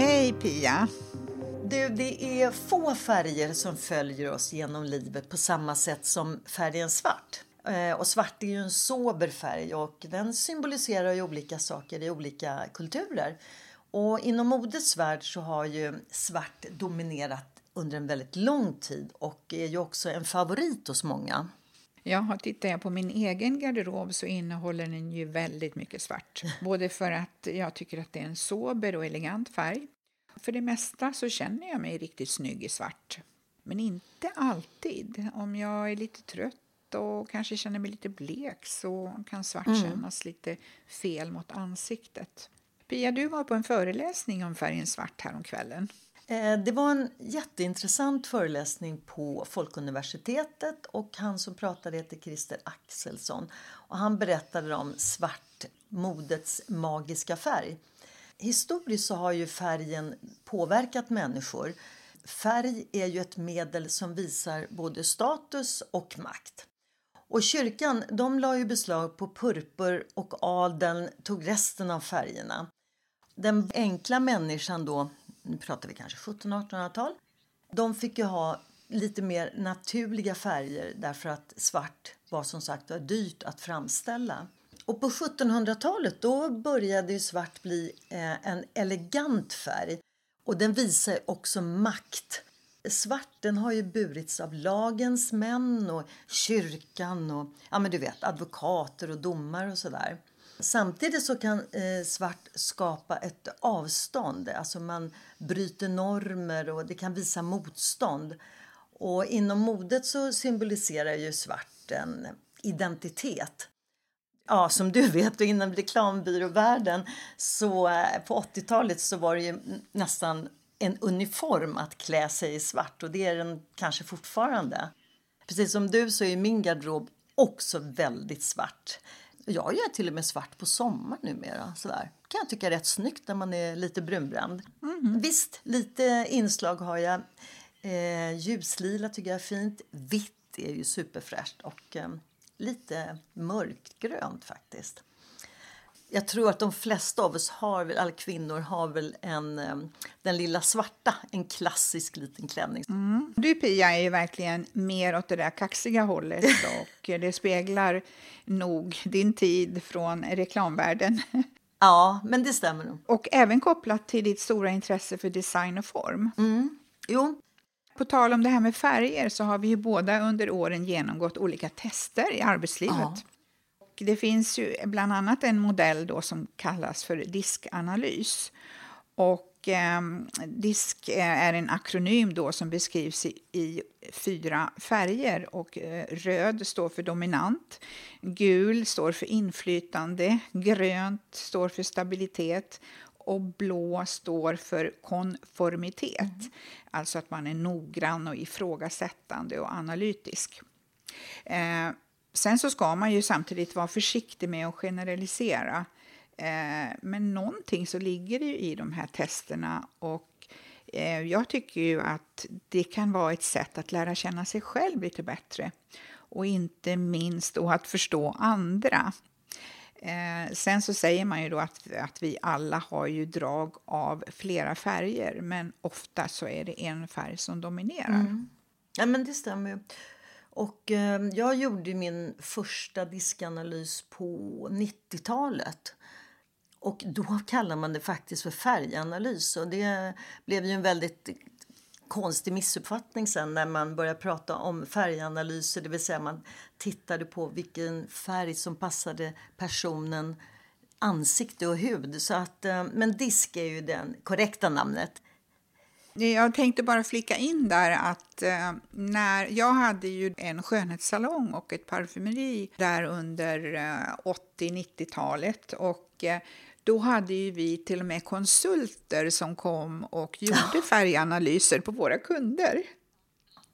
Hej Pia! Du, det är få färger som följer oss genom livet på samma sätt som färgen svart. Eh, Och svart är ju en sober färg och den symboliserar ju olika saker i olika kulturer. Och inom modets värld så har ju svart dominerat under en väldigt lång tid och är ju också en favorit hos många. Ja, tittar jag på min egen garderob så innehåller den ju väldigt mycket svart. Både för att jag tycker att det är en sober och elegant färg. För det mesta så känner jag mig riktigt snygg i svart. Men inte alltid. Om jag är lite trött och kanske känner mig lite blek så kan svart kännas lite fel mot ansiktet. Pia, du var på en föreläsning om färgen svart häromkvällen. Eh, det var en jätteintressant föreläsning på Folkuniversitetet och han som pratade heter Christer Axelsson. Och han berättade om svart, modets magiska färg. Historiskt så har ju färgen påverkat människor. Färg är ju ett medel som visar både status och makt. Och kyrkan de la ju beslag på purpur och adeln tog resten av färgerna. Den enkla människan då, nu pratar vi kanske 1700-1800-tal, de fick ju ha lite mer naturliga färger därför att svart var som sagt var dyrt att framställa. Och på 1700-talet då började ju svart bli eh, en elegant färg och den visar också makt. Svarten har ju burits av lagens män och kyrkan och ja men du vet advokater och domare och sådär. Samtidigt så kan eh, svart skapa ett avstånd, alltså man bryter normer och det kan visa motstånd. Och inom modet så symboliserar ju svart en identitet. Ja, som du vet, inom reklambyråvärlden så eh, på 80-talet så var det ju nästan en uniform att klä sig i svart och det är den kanske fortfarande. Precis som du så är min garderob också väldigt svart. Jag gör till och med svart på sommaren numera. Sådär. kan jag tycka är rätt snyggt när man är lite brunbränd. Visst, lite inslag har jag. Eh, ljuslila tycker jag är fint. Vitt är ju superfräscht och eh, lite mörkgrönt faktiskt. Jag tror att de flesta av oss har alla kvinnor har väl en, eh, den lilla svarta, en klassisk liten klänning. Du Pia är ju verkligen mer åt det där kaxiga hållet och det speglar nog din tid från reklamvärlden. Ja, men det stämmer nog. Och även kopplat till ditt stora intresse för design och form. Jo, På tal om det här med färger så har vi ju båda under åren genomgått olika tester i arbetslivet. Ja. Det finns ju bland annat en modell då som kallas för diskanalys. Och ehm, disk eh, är en akronym då som beskrivs i, i fyra färger. Och eh, röd står för dominant, gul står för inflytande, grönt står för stabilitet och blå står för konformitet. Alltså att man är noggrann och ifrågasättande och analytisk. Eh, sen så ska man ju samtidigt vara försiktig med att generalisera. Eh, men någonting så ligger det ju i de här testerna och eh, jag tycker ju att det kan vara ett sätt att lära känna sig själv lite bättre och inte minst då att förstå andra. Eh, sen så säger man ju då att, att vi alla har ju drag av flera färger men ofta så är det en färg som dominerar. Mm. Ja, men det stämmer ju. Och eh, jag gjorde min första diskanalys på 90-talet. Och då kallar man det faktiskt för färganalys. Och det blev ju en väldigt konstig missuppfattning sen när man började prata om färganalyser. Det vill säga man tittade på vilken färg som passade personen ansikte och hud. Så att, ehm, men disk är ju det korrekta namnet. Jag tänkte bara flika in där att eh, när jag hade ju en skönhetssalong och ett parfymeri där under eh, 80-90-talet och eh, då hade ju vi till och med konsulter som kom och gjorde färganalyser på våra kunder.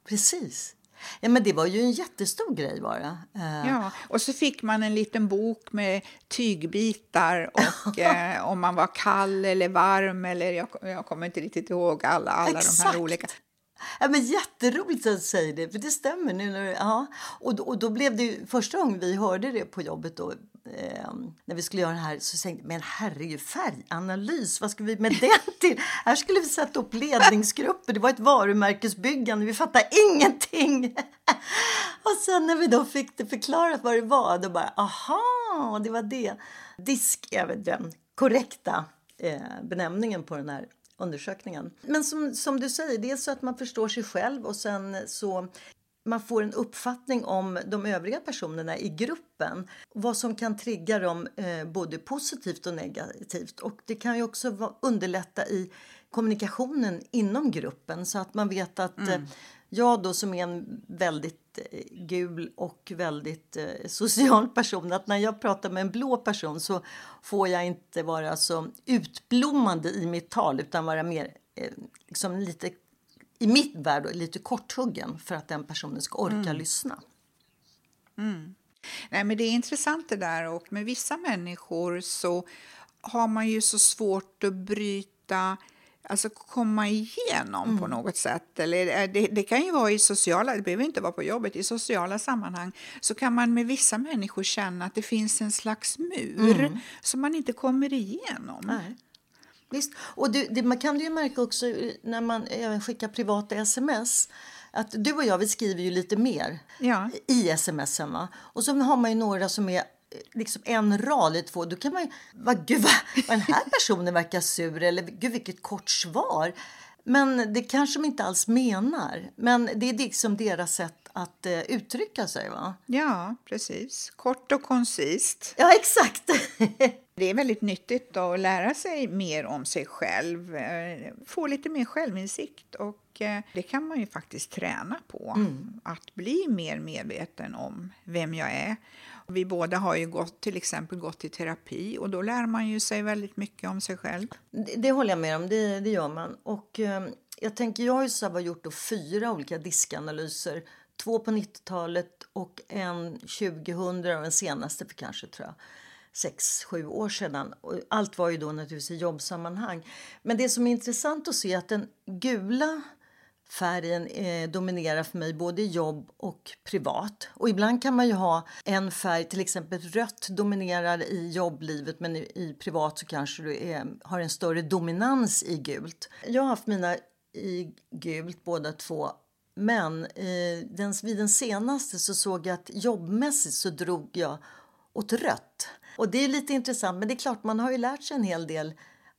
Precis. Ja, men det var ju en jättestor grej bara. Uh. Ja, och så fick man en liten bok med tygbitar och eh, om man var kall eller varm eller jag, jag kommer inte riktigt ihåg alla, alla de här olika. Ja, men jätteroligt att du säger det, för det stämmer. nu. När, ja. och, då, och då blev det första gången vi hörde det på jobbet då, eh, när vi skulle göra det här så tänkte men herregud, färganalys, vad ska vi med den till? Här skulle vi sätta upp ledningsgrupper, det var ett varumärkesbyggande, vi fattade ingenting. och sen när vi då fick det förklarat vad det var, då bara aha, det var det. Disk är väl den korrekta eh, benämningen på den här undersökningen. Men som, som du säger, dels så att man förstår sig själv och sen så man får en uppfattning om de övriga personerna i gruppen. Vad som kan trigga dem eh, både positivt och negativt. Och det kan ju också underlätta i kommunikationen inom gruppen så att man vet att mm. eh, jag då som är en väldigt eh, gul och väldigt eh, social person att när jag pratar med en blå person så får jag inte vara så utblommande i mitt tal utan vara mer eh, liksom lite i mitt värld lite korthuggen för att den personen ska orka mm. lyssna. Mm. Nej, men det är intressant det där och med vissa människor så har man ju så svårt att bryta alltså komma igenom mm. på något sätt. Eller det, det, kan ju vara i sociala, det behöver inte vara på jobbet, i sociala sammanhang så kan man med vissa människor känna att det finns en slags mur mm. som man inte kommer igenom. Nej. Visst. Och det, det, man kan ju märka också när man även skickar privata sms att du och jag vi skriver ju lite mer ja. i smsen. Va? Och så har man ju några som är liksom en rad eller två. Då kan man ju, vad, gud vad, vad den här personen verkar sur eller gud vilket kort svar. Men det kanske de inte alls menar. Men det är liksom deras sätt att uh, uttrycka sig. va? Ja, precis. Kort och koncist. Ja, exakt. det är väldigt nyttigt att lära sig mer om sig själv. Eh, få lite mer självinsikt. Och eh, det kan man ju faktiskt träna på. Mm. Att bli mer medveten om vem jag är. Vi båda har ju gått, till exempel gått i terapi och då lär man ju sig väldigt mycket om sig själv. Det, det håller jag med om, det, det gör man. Och eh, jag tänker, jag har ju så gjort då fyra olika diskanalyser. Två på 90-talet och en 2000 och den senaste för kanske tror jag sex, sju år sedan. Allt var ju då naturligtvis i jobbsammanhang. Men det som är intressant att se är att den gula färgen eh, dominerar för mig både i jobb och privat. Och ibland kan man ju ha en färg, till exempel rött dominerar i jobblivet men i, i privat så kanske du är, har en större dominans i gult. Jag har haft mina i gult båda två men eh, den, vid den senaste så såg jag att jobbmässigt så drog jag åt rött. Och det är lite intressant men det är klart man har ju lärt sig en hel del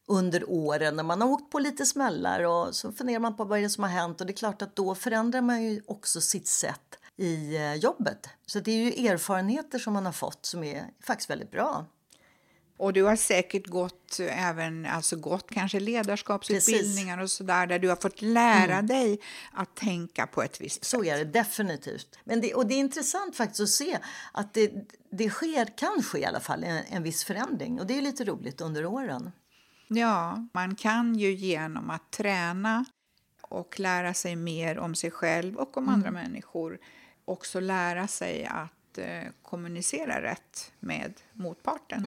under åren när man har åkt på lite smällar och så funderar man på vad det är som har hänt och det är klart att då förändrar man ju också sitt sätt i eh, jobbet. Så det är ju erfarenheter som man har fått som är faktiskt väldigt bra. Och du har säkert gått även alltså gått kanske ledarskapsutbildningar Precis. och sådär där du har fått lära mm. dig att tänka på ett visst sätt. Så är det definitivt. Men det, och det är intressant faktiskt att se att det, det sker, kan ske i alla fall en, en viss förändring och det är lite roligt under åren. Ja, man kan ju genom att träna och lära sig mer om sig själv och om mm. andra människor också lära sig att eh, kommunicera rätt med motparten.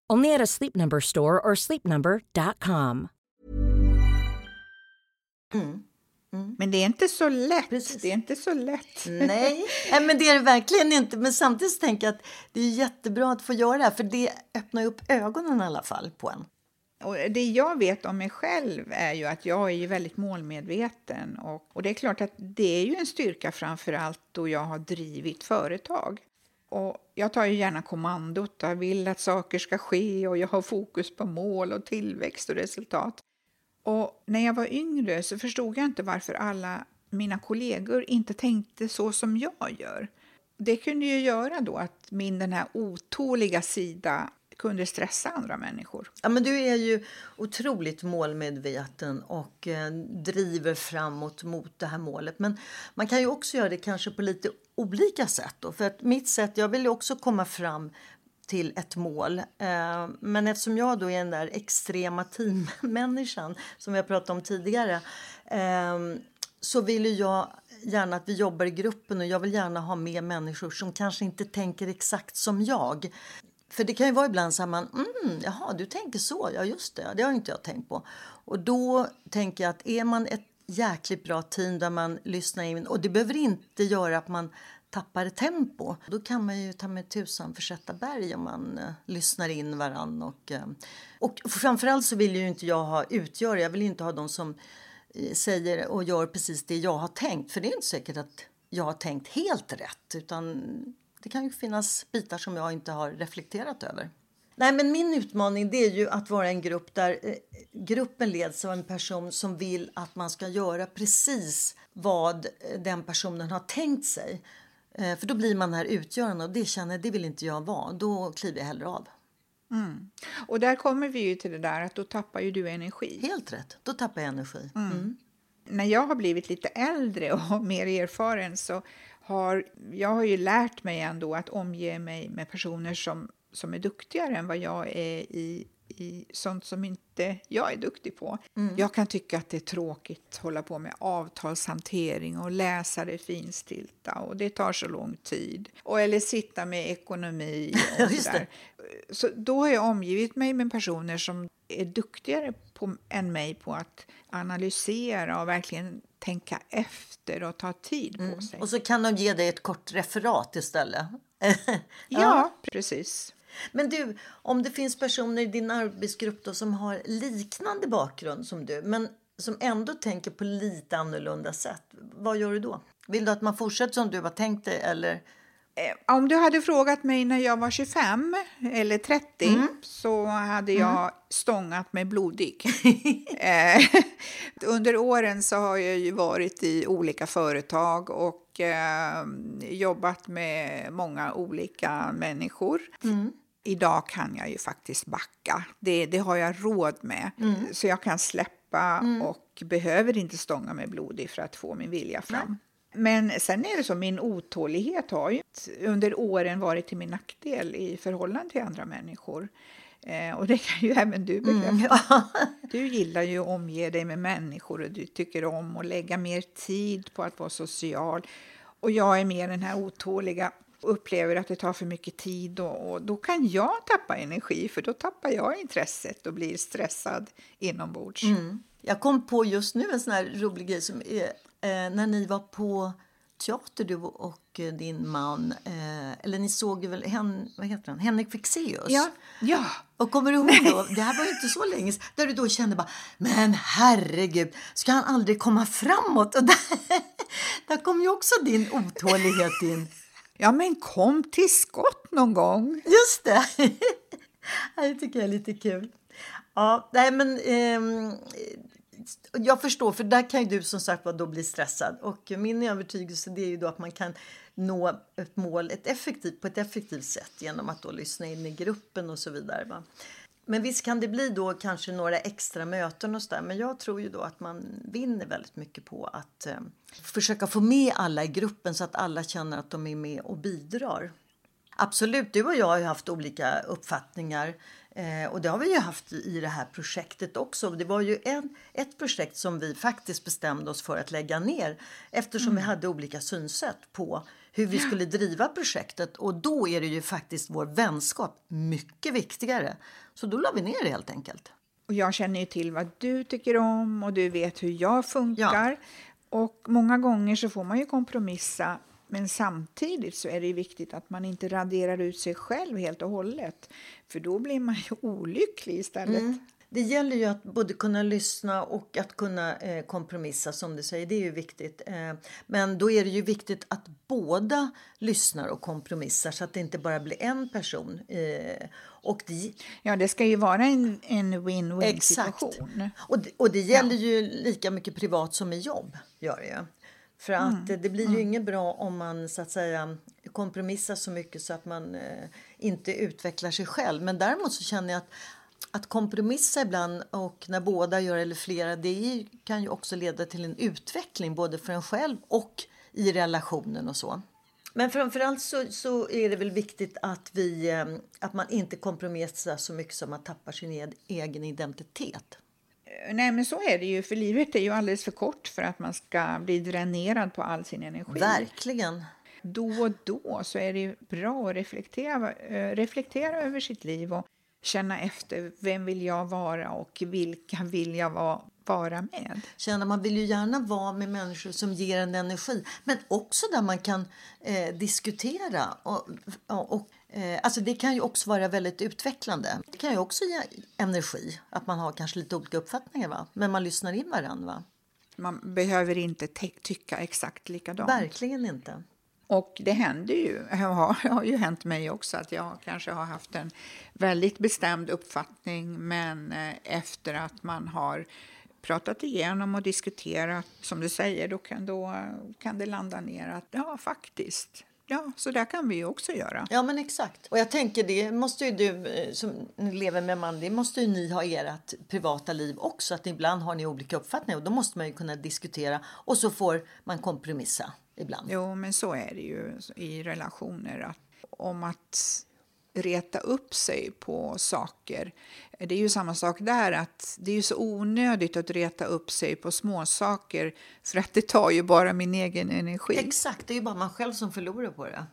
Only at a Sleep Number store or sleepnumber.com. Men det är inte så lätt. Precis. Det är inte så lätt. Nej, Nej men det är det verkligen inte. Men samtidigt tänker jag att det är jättebra att få göra det här, för det öppnar upp ögonen i alla fall på en. Och det jag vet om mig själv är ju att jag är ju väldigt målmedveten. Och, och det är klart att det är ju en styrka framför allt då jag har drivit företag. Och jag tar ju gärna kommandot, jag vill att saker ska ske och jag har fokus på mål och tillväxt och resultat. Och när jag var yngre så förstod jag inte varför alla mina kollegor inte tänkte så som jag gör. Det kunde ju göra då att min den här otåliga sida kunde stressa andra människor. Ja, men du är ju otroligt målmedveten och eh, driver framåt mot det här målet. Men man kan ju också göra det kanske på lite olika sätt. Då. För att mitt sätt, jag vill ju också komma fram till ett mål. Eh, men eftersom jag då är den där extrema teammänniskan som vi har pratat om tidigare eh, så vill ju jag gärna att vi jobbar i gruppen och jag vill gärna ha med människor som kanske inte tänker exakt som jag. För det kan ju vara ibland så att man, mm, jaha, du tänker så, ja just det, det har inte jag tänkt på. Och då tänker jag att är man ett jäkligt bra team där man lyssnar in, och det behöver inte göra att man tappar tempo. Då kan man ju ta med tusan försätta berg om man eh, lyssnar in varann. Och, eh, och framförallt så vill ju inte jag ha utgöra, jag vill inte ha de som eh, säger och gör precis det jag har tänkt. För det är inte säkert att jag har tänkt helt rätt. Utan det kan ju finnas bitar som jag inte har reflekterat över. Nej, men min utmaning det är ju att vara en grupp där eh, gruppen leds av en person som vill att man ska göra precis vad eh, den personen har tänkt sig. Eh, för då blir man här utgörande och det känner det vill inte jag vara. Då kliver jag hellre av. Och där kommer vi ju till det där att då tappar ju du energi. Helt rätt, då tappar jag energi. Mm. När jag har blivit lite äldre och mer erfaren så har jag har ju lärt mig ändå att omge mig med personer som, som är duktigare än vad jag är i, i sånt som inte jag är duktig på. Jag kan tycka att det är tråkigt att hålla på med avtalshantering och läsa det finstilta och det tar så lång tid. Och, eller sitta med ekonomi och sådär. Så då har jag omgivit mig med personer som är duktigare på, än mig på att analysera och verkligen tänka efter och ta tid på sig. Och så kan de ge dig ett kort referat istället. Ja, precis. Men du, om det finns personer i din arbetsgrupp då som har liknande bakgrund som du men som ändå tänker på lite annorlunda sätt, vad gör du då? Vill du att man fortsätter som du har tänkt dig eller? Eh, Om du hade frågat mig när jag var 25 eller 30 så hade jag stångat mig blodig. Eh, Under åren så har jag ju varit i olika företag och eh, jobbat med många olika människor. Idag kan jag ju faktiskt backa. Det, det har jag råd med. Så jag kan släppa och behöver inte stånga mig blodig för att få min vilja fram. Men sen är det så, min otålighet har ju under åren varit till min nackdel i förhållande till andra människor. Eh, och det kan ju även du bekräfta. Du gillar ju att omge dig med människor och du tycker om att lägga mer tid på att vara social. Och jag är mer den här otåliga upplever att det tar för mycket tid och, och då kan jag tappa energi för då tappar jag intresset och blir stressad inombords. Jag kom på just nu en sån rolig grej som är när ni var på teater du och eh, din man. Eh, eller ni såg väl Hen, vad heter han? Henrik Fexeus? Ja. ja. Och kommer du ihåg då, det här var inte så länge där du då kände bara, men herregud, ska han aldrig komma framåt? Och där, där kom ju också din otålighet in. Ja, men kom till skott någon gång. Just det. det tycker jag är lite kul. Ja, nej men eh, jag förstår, för där kan ju du som sagt då bli stressad. Och min övertygelse det är ju då att man kan nå ett mål ett effektivt, på ett effektivt sätt genom att då lyssna in i gruppen och så vidare. Va? Men visst kan det bli då kanske några extra möten och så där. Men jag tror ju då att man vinner väldigt mycket på att eh, försöka få med alla i gruppen så att alla känner att de är med och bidrar. Absolut, du och jag har ju haft olika uppfattningar Eh, och det har vi ju haft i det här projektet också. Det var ju en, ett projekt som vi faktiskt bestämde oss för att lägga ner eftersom mm. vi hade olika synsätt på hur vi skulle driva projektet. Och då är det ju faktiskt vår vänskap mycket viktigare. Så då la vi ner det helt enkelt. Och jag känner ju till vad du tycker om och du vet hur jag funkar. Ja. Och många gånger så får man ju kompromissa men samtidigt så är det viktigt att man inte raderar ut sig själv helt och hållet. För då blir man ju olycklig istället. Mm. Det gäller ju att både kunna lyssna och att kunna eh, kompromissa som du säger. Det är ju viktigt. Eh, men då är det ju viktigt att båda lyssnar och kompromissar så att det inte bara blir en person. Eh, och det, ja, det ska ju vara en, en win-win situation. Och det, och det gäller ja. ju lika mycket privat som i jobb. Gör det ju. För att mm. det blir ju mm. inget bra om man så att säga kompromissar så mycket så att man eh, inte utvecklar sig själv. Men däremot så känner jag att att kompromissa ibland och när båda gör eller flera det kan ju också leda till en utveckling både för en själv och i relationen och så. Men framförallt så, så är det väl viktigt att, vi, eh, att man inte kompromissar så mycket som man tappar sin egen identitet. Nej, men så är det ju, för livet är ju alldeles för kort för att man ska bli dränerad på all sin energi. Verkligen. Då och då så är det bra att reflektera, eh, reflektera över sitt liv och känna efter vem vill jag vara och vilka vill jag vara, vara med. Känna, man vill ju gärna vara med människor som ger en energi men också där man kan eh, diskutera och, och, Eh, alltså det kan ju också vara väldigt utvecklande. Det kan ju också ge energi, att man har kanske lite olika uppfattningar va? men man lyssnar in varandra. Va? Man behöver inte tycka exakt likadant. Verkligen inte. Och det händer ju, det har ju hänt mig också, att jag kanske har haft en väldigt bestämd uppfattning men eh, efter att man har pratat igenom och diskuterat, som du säger, då kan, då kan det landa ner att ja, faktiskt, Ja, så där kan vi ju också göra. Ja, men exakt. Och jag tänker det måste ju du eh, som lever med man, det måste ju ni ha i ert privata liv också. Att ibland har ni olika uppfattningar och då måste man ju kunna diskutera och så får man kompromissa ibland. Jo, men så är det ju i relationer. Att, om att reta upp sig på saker. Det är ju samma sak där, att det är så onödigt att reta upp sig på små saker för att det tar ju bara min egen energi. Exakt, det är ju bara man själv som förlorar på det.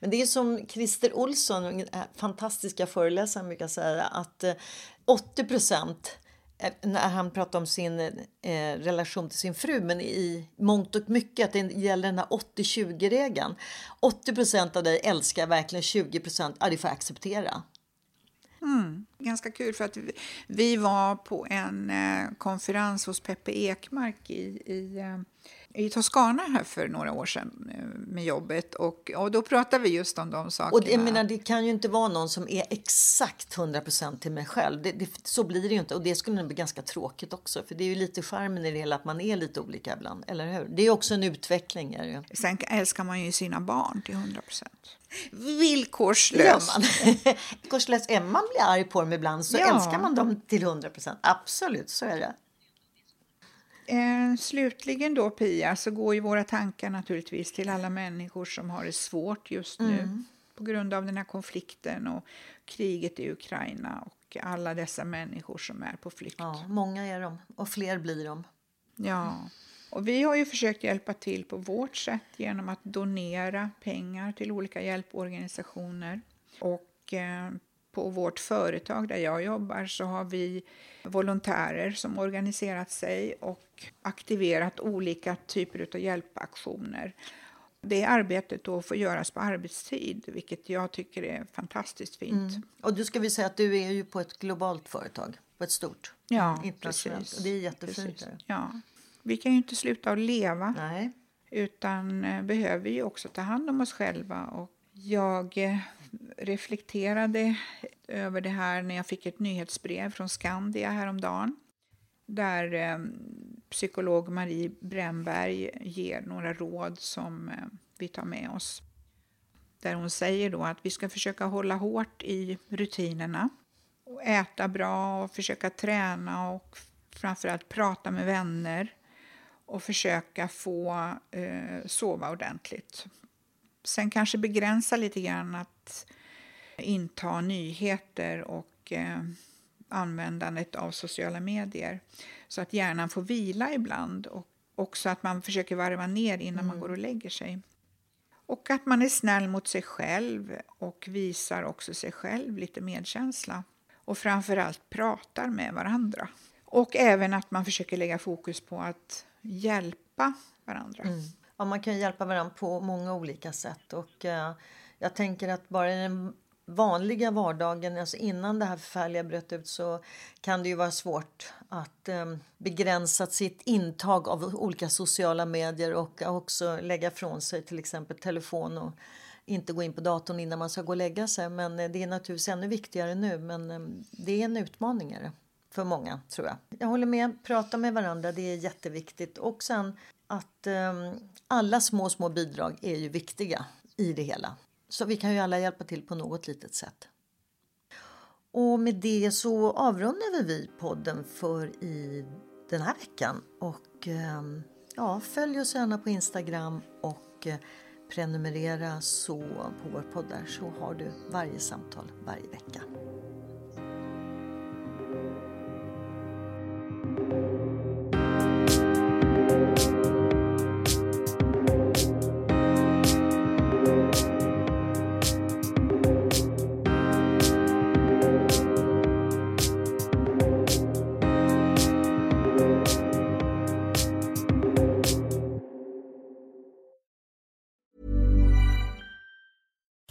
Men det är som Christer Olsson, fantastiska föreläsaren, brukar säga att eh, 80 procent Eh, när han pratar om sin eh, relation till sin fru, men i mångt och mycket att det gäller den här 80-20-regeln. 80 procent av dig älskar verkligen, 20 procent, ja det får jag acceptera. Mm, ganska kul för att vi, vi var på en eh, konferens hos Peppe Ekmark i, i eh, i Toscana här för några år sedan eh, med jobbet och, och då pratade vi just om de sakerna. Och det, menar, det kan ju inte vara någon som är exakt 100% till mig själv. Det, det, så blir det ju inte och det skulle nog bli ganska tråkigt också för det är ju lite charmen i det hela att man är lite olika ibland, eller hur? Det är också en utveckling. Är det. Sen älskar man ju sina barn till 100%. Villkorslöst. Villkorslöst. Även man blir arg på dem ibland så ja. älskar man dem till 100%. Absolut, så är det. Eh, slutligen då Pia, så går ju våra tankar naturligtvis till alla människor som har det svårt just nu mm. på grund av den här konflikten och kriget i Ukraina och alla dessa människor som är på flykt. Ja, många är de och fler blir de. Ja, och vi har ju försökt hjälpa till på vårt sätt genom att donera pengar till olika hjälporganisationer. Och eh, på vårt företag där jag jobbar så har vi volontärer som organiserat sig och aktiverat olika typer av hjälpaktioner. det arbetet då får göras på arbetstid, vilket jag tycker är fantastiskt fint. Mm. Och du ska vi säga att du är ju på ett globalt företag, på ett stort ja, internationellt. Precis. Och det är jättefint. Ja. Vi kan ju inte sluta att leva, Nej. utan eh, behöver ju också ta hand om oss själva. Och jag eh, reflekterade över det här när jag fick ett nyhetsbrev från Skandia häromdagen där eh, psykolog Marie Bremberg ger några råd som eh, vi tar med oss. Där hon säger då att vi ska försöka hålla hårt i rutinerna och äta bra och försöka träna och framförallt prata med vänner och försöka få eh, sova ordentligt. Sen kanske begränsa lite grann att inta nyheter och eh, användandet av sociala medier så att hjärnan får vila ibland och också att man försöker varva ner innan mm. man går och lägger sig. Och att man är snäll mot sig själv och visar också sig själv lite medkänsla. Och framförallt pratar med varandra. Och även att man försöker lägga fokus på att hjälpa varandra. Mm. Ja, man kan hjälpa varandra på många olika sätt. Och, uh, jag tänker att bara den vanliga vardagen, alltså innan det här förfärliga bröt ut så kan det ju vara svårt att eh, begränsa sitt intag av olika sociala medier och också lägga från sig till exempel telefon och inte gå in på datorn innan man ska gå och lägga sig. Men eh, det är naturligtvis ännu viktigare nu. Men eh, det är en utmaning för många tror jag. Jag håller med, prata med varandra det är jätteviktigt. Och sen att um, alla små, små bidrag är ju viktiga i det hela. Så vi kan ju alla hjälpa till på något litet sätt. Och med det så avrundar vi podden för i den här veckan. Och ehm, ja, följ oss gärna på Instagram och eh, prenumerera så på vår podd där så har du varje samtal varje vecka.